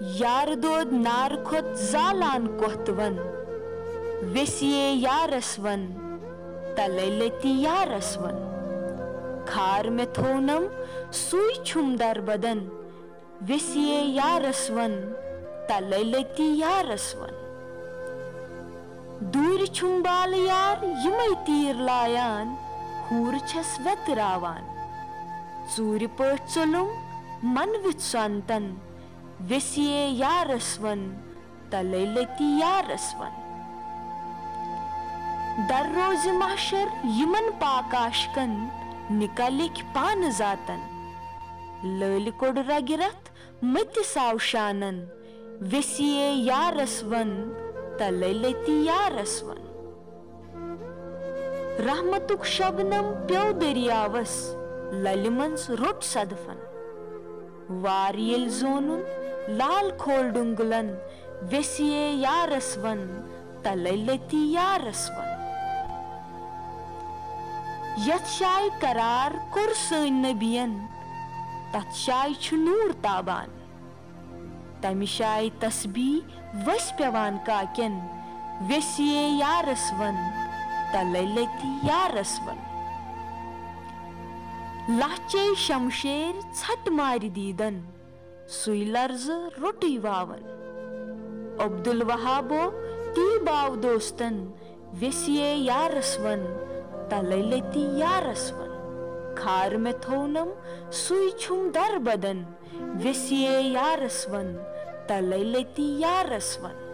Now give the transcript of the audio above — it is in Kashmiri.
یار دود نارٕ کھۄت زالان کۄتھٕوَن ویسے یارسون تَلَے لٔتی یارسون کھار مےٚ تھوونم سُے چھُم دربدن ویسے یارون تَلَے لٔتی یار دوٗرِ چھُم بالہٕ یار یِمٕے تیٖر لایان ہوٗر چھس وَتراوان ژوٗرِ پٲٹھۍ ژوٚلُم منوِتھ سنٛتن ویسیے یارس ون تلے لتی یارس ون در روزِ محشر یِمن پاکاشکن نِکلٕکۍ پانہٕ زاتن لٲلہِ کوٚڑ رگہِ رتھ مٔتِس آو شانن ویسیے یارس ون تلے لتی رحمتُک شبنم پیو وار ییٚلہِ زونُن لال کھول ڈُنگلن ویسیے یارس ون تلے لتی یارس ون یتھ جایہِ قرار کوٚر سٲنۍ نبین تتھ جایہِ چھُ نوٗر تابان تمہِ جایہِ تسبی ؤسۍ پیٚوان کاکٮ۪ن ویسیے یارس ون تلے لتی یارس ون لچے شمشیر ژھٹ مارِ دیٖدن سُے لرزٕ روٚٹٕے واون عبدُل وہابو تی باو دوستن ویسیے یارس ون تلے لتی یارس ون کھار مےٚ تھوونم سُے چھُم در بدن ویسیے یارس ون تلے لتی یارس ون